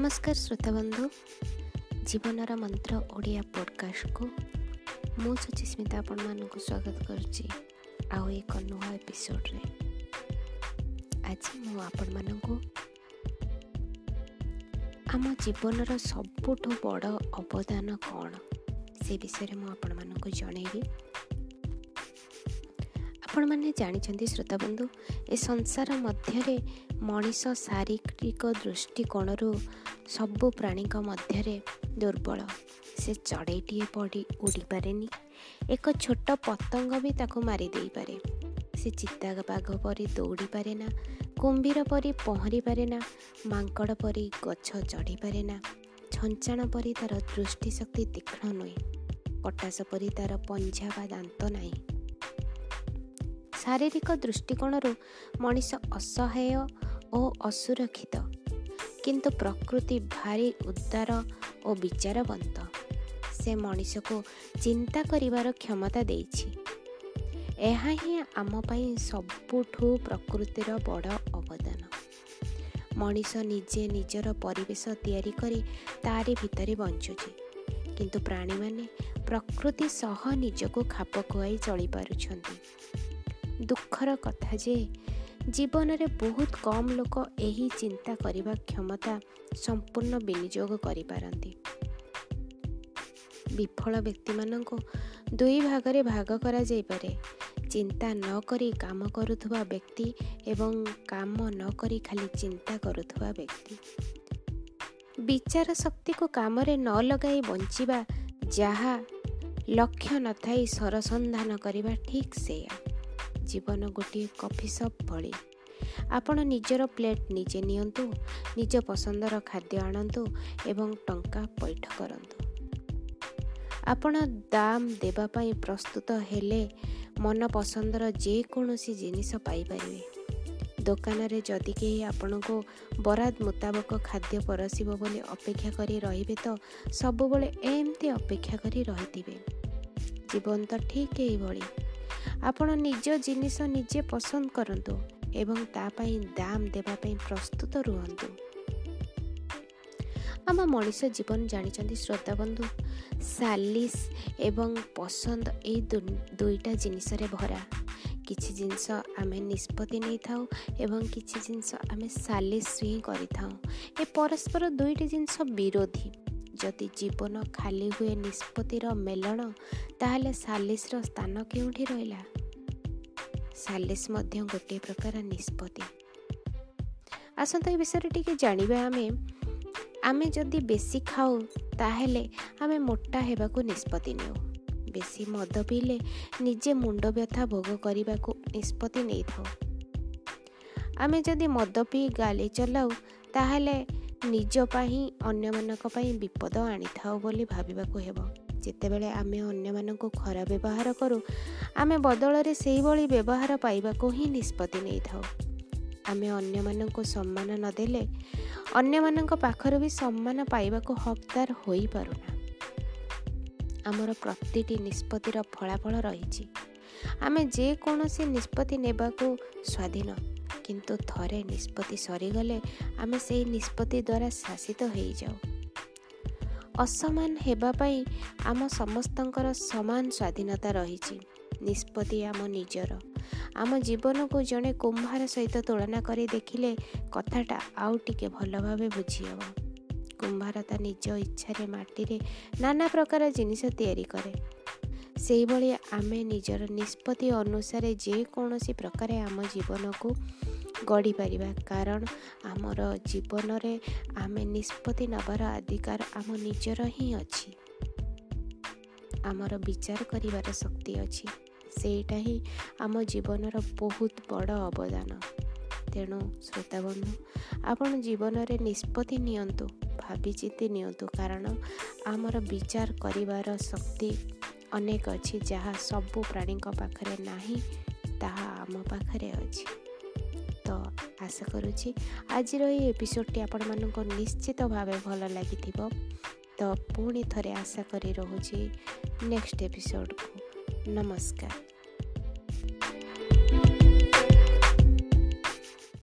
ନମସ୍କାର ଶ୍ରୋତାବନ୍ଧୁ। ଜୀବନର ମନ୍ତ୍ର ଓଡ଼ିଆ ପଡ଼କାଷ୍ଟକୁ ମୁଁ ସୁଚିସ୍ମିତା ଆପଣମାନଙ୍କୁ ସ୍ୱାଗତ କରୁଛି ଆଉ ଏକ ନୂଆ ଏପିସୋଡ଼ରେ ଆଜି ମୁଁ ଆପଣମାନଙ୍କୁ ଆମ ଜୀବନର ସବୁଠୁ ବଡ଼ ଅବଦାନ କ'ଣ ସେ ବିଷୟରେ ମୁଁ ଆପଣମାନଙ୍କୁ ଜଣେଇବି। ଆପଣମାନେ ଜାଣିଛନ୍ତି ଶ୍ରୋତାବନ୍ଧୁ ଏ ସଂସାର ମଧ୍ୟରେ ମଣିଷ ଶାରୀରିକ ଦୃଷ୍ଟିକୋଣରୁ ସବୁ ପ୍ରାଣୀଙ୍କ ମଧ୍ୟରେ ଦୁର୍ବଳ। ସେ ଚଢ଼େଇଟିଏ ପଡ଼ି ଉଡ଼ିପାରେନି। ଏକ ଛୋଟ ପତଙ୍ଗ ବି ତାକୁ ମାରି ଦେଇପାରେ ସେ ଚିତା ବାଘ ପରି ଦୌଡ଼ିପାରେ ନା କୁମ୍ଭୀର ପରି ପହଁରିପାରେ ନା ମାଙ୍କଡ଼ ପରି ଗଛ ଚଢ଼ିପାରେ ନା ଛଞ୍ଚାଣ ପରି ତା'ର ଦୃଷ୍ଟିଶକ୍ତି ତୀକ୍ଷ୍ଣ ନୁହେଁ ପଟାସ ପରି ତା'ର ପଞ୍ଝା ବା ଦାନ୍ତ ନାହିଁ। ଶାରୀରିକ ଦୃଷ୍ଟିକୋଣରୁ ମଣିଷ ଅସହାୟ ଓ ଅସୁରକ୍ଷିତ। କିନ୍ତୁ ପ୍ରକୃତି ଭାରି ଉଦାର ଓ ବିଚାରବନ୍ତ। ସେ ମଣିଷକୁ ଚିନ୍ତା କରିବାର କ୍ଷମତା ଦେଇଛି। ଏହା ହିଁ ଆମ ପାଇଁ ସବୁଠୁ ପ୍ରକୃତିର ବଡ଼ ଅବଦାନ। ମଣିଷ ନିଜେ ନିଜର ପରିବେଶ ତିଆରି କରି ତାରି ଭିତରେ ବଞ୍ଚୁଛି। କିନ୍ତୁ ପ୍ରାଣୀମାନେ ପ୍ରକୃତି ସହ ନିଜକୁ ଖାପ ଖୁଆଇ ଚଳିପାରୁଛନ୍ତି। ଦୁଃଖର କଥା ଯେ ଜୀବନରେ ବହୁତ କମ୍ ଲୋକ ଏହି ଚିନ୍ତା କରିବା କ୍ଷମତା ସମ୍ପୂର୍ଣ୍ଣ ବିନିଯୋଗ କରିପାରନ୍ତି। ବିଫଳ ବ୍ୟକ୍ତିମାନଙ୍କୁ ଦୁଇ ଭାଗରେ ଭାଗ କରାଯାଇପାରେ। ଚିନ୍ତା ନ କରି କାମ କରୁଥିବା ବ୍ୟକ୍ତି ଏବଂ କାମ ନ କରି ଖାଲି ଚିନ୍ତା କରୁଥିବା ବ୍ୟକ୍ତି। ବିଚାର ଶକ୍ତିକୁ କାମରେ ନ ଲଗାଇ ବଞ୍ଚିବା ଯାହା ଲକ୍ଷ୍ୟ ନଥାଇ ସରସନ୍ଧାନ କରିବା ଠିକ୍ ସେୟା। ଜୀବନ ଗୋଟିଏ କଫି ସପ୍ ଭଳି। ଆପଣ ନିଜର ପ୍ଲେଟ୍ ନିଜେ ନିଅନ୍ତୁ ନିଜ ପସନ୍ଦର ଖାଦ୍ୟ ଆଣନ୍ତୁ ଏବଂ ଟଙ୍କା ପଇଠ କରନ୍ତୁ। ଆପଣ ଦାମ ଦେବା ପାଇଁ ପ୍ରସ୍ତୁତ ହେଲେ ମନ ପସନ୍ଦର ଯେକୌଣସି ଜିନିଷ ପାଇପାରିବେ। ଦୋକାନରେ ଯଦି କେହି ଆପଣଙ୍କୁ ବରାଦ ମୁତାବକ ଖାଦ୍ୟ ପରସିବ ବୋଲି ଅପେକ୍ଷା କରି ରହିବେ ତ ସବୁବେଳେ ଏମିତି ଅପେକ୍ଷା କରି ରହିଥିବେ। ଜୀବନ ତ ଠିକ୍ ଏଇଭଳି। ଆପଣ ନିଜ ଜିନିଷ ନିଜେ ପସନ୍ଦ କରନ୍ତୁ ଏବଂ ତା ପାଇଁ ଦାମ ଦେବା ପାଇଁ ପ୍ରସ୍ତୁତ ରୁହନ୍ତୁ। ଆମ ମଣିଷ ଜୀବନ ଜାଣିଛନ୍ତି ଶ୍ରୋତାବନ୍ଧୁ ସାଲିସ୍ ଏବଂ ପସନ୍ଦ ଏଇ ଦୁଇଟା ଜିନିଷରେ ଭରା। କିଛି ଜିନିଷ ଆମେ ନିଷ୍ପତ୍ତି ନେଇଥାଉ ଏବଂ କିଛି ଜିନିଷ ଆମେ ସାଲିସ୍ ହିଁ କରିଥାଉ। ଏ ପରସ୍ପର ଦୁଇଟି ଜିନିଷ ବିରୋଧୀ। ଯଦି ଜୀବନ ଖାଲି ହୁଏ ନିଷ୍ପତ୍ତିର ମେଲଣ ତାହେଲେ ସାଲିସର ସ୍ଥାନ କେଉଁଠି ରହିଲା? ସାଲିସ ମଧ୍ୟ ଗୋଟିଏ ପ୍ରକାର ନିଷ୍ପତ୍ତି। ଆସନ୍ତୁ ଏ ବିଷୟରେ ଟିକେ ଜାଣିବା। ଆମେ ଆମେ ଯଦି ବେଶୀ ଖାଉ ତାହେଲେ ଆମେ ମୋଟା ହେବାକୁ ନିଷ୍ପତ୍ତି ନେଉ। ବେଶୀ ମଦ ପିଇଲେ ନିଜେ ମୁଣ୍ଡ ବ୍ୟଥା ଭୋଗ କରିବାକୁ ନିଷ୍ପତ୍ତି ନେଇଥାଉ। ଆମେ ଯଦି ମଦ ପିଇ ଗାଲି ଚଲାଉ ତାହେଲେ ନିଜ ପାଇଁ ଅନ୍ୟମାନଙ୍କ ପାଇଁ ବିପଦ ଆଣିଥାଉ ବୋଲି ଭାବିବାକୁ ହେବ। ଯେତେବେଳେ ଆମେ ଅନ୍ୟମାନଙ୍କୁ ଖରାପ ବ୍ୟବହାର କରୁ ଆମେ ବଦଳରେ ସେଇଭଳି ବ୍ୟବହାର ପାଇବାକୁ ହିଁ ନିଷ୍ପତ୍ତି ନେଇଥାଉ। ଆମେ ଅନ୍ୟମାନଙ୍କୁ ସମ୍ମାନ ନଦେଲେ ଅନ୍ୟମାନଙ୍କ ପାଖରୁ ବି ସମ୍ମାନ ପାଇବାକୁ ହକଦାର ହୋଇପାରୁନା। ଆମର ପ୍ରତିଟି ନିଷ୍ପତ୍ତିର ଫଳାଫଳ ରହିଛି। ଆମେ ଯେକୌଣସି ନିଷ୍ପତ୍ତି ନେବାକୁ ସ୍ୱାଧୀନ କିନ୍ତୁ ଥରେ ନିଷ୍ପତ୍ତି ସରିଗଲେ ଆମେ ସେହି ନିଷ୍ପତ୍ତି ଦ୍ୱାରା ଶାସିତ ହେଇଯାଉ। ଅସମାନ ହେବା ପାଇଁ ଆମ ସମସ୍ତଙ୍କର ସମାନ ସ୍ୱାଧୀନତା ରହିଛି ନିଷ୍ପତ୍ତି ଆମ ନିଜର। ଆମ ଜୀବନକୁ ଜଣେ କୁମ୍ଭାର ସହିତ ତୁଳନା କରି ଦେଖିଲେ କଥାଟା ଆଉ ଟିକେ ଭଲ ଭାବେ ବୁଝିହେବ। କୁମ୍ଭାର ତା ନିଜ ଇଚ୍ଛାରେ ମାଟିରେ ନାନା ପ୍ରକାର ଜିନିଷ ତିଆରି କରେ। ସେହିଭଳି ଆମେ ନିଜର ନିଷ୍ପତ୍ତି ଅନୁସାରେ ଯେକୌଣସି ପ୍ରକାରେ ଆମ ଜୀବନକୁ ଗଢ଼ିପାରିବା। କାରଣ ଆମର ଜୀବନରେ ଆମେ ନିଷ୍ପତ୍ତି ନେବାର ଅଧିକାର ଆମ ନିଜର ହିଁ ଅଛି। ଆମର ବିଚାର କରିବାର ଶକ୍ତି ଅଛି। ସେଇଟା ହିଁ ଆମ ଜୀବନର ବହୁତ ବଡ଼ ଅବଦାନ। ତେଣୁ ଶ୍ରୋତାବନ୍ଧୁ ଆପଣ ଜୀବନରେ ନିଷ୍ପତ୍ତି ନିଅନ୍ତୁ ଭାବିଚିନ୍ତି ନିଅନ୍ତୁ। କାରଣ ଆମର ବିଚାର କରିବାର ଶକ୍ତି ଅନେକ ଅଛି ଯାହା ସବୁ ପ୍ରାଣୀଙ୍କ ପାଖରେ ନାହିଁ ତାହା ଆମ ପାଖରେ ଅଛି। ତ ଆଶା କରୁଛି। ଆଜିର ଏହି ଏପିସୋଡ଼ଟି ଆପଣମାନଙ୍କୁ ନିଶ୍ଚିତ ଭାବେ ଭଲ ଲାଗିଥିବ। ତ ପୁଣି ଥରେ ଆଶା କରି ରହୁଛି ନେକ୍ସଟ ଏପିସୋଡ଼କୁ ନମସ୍କାର।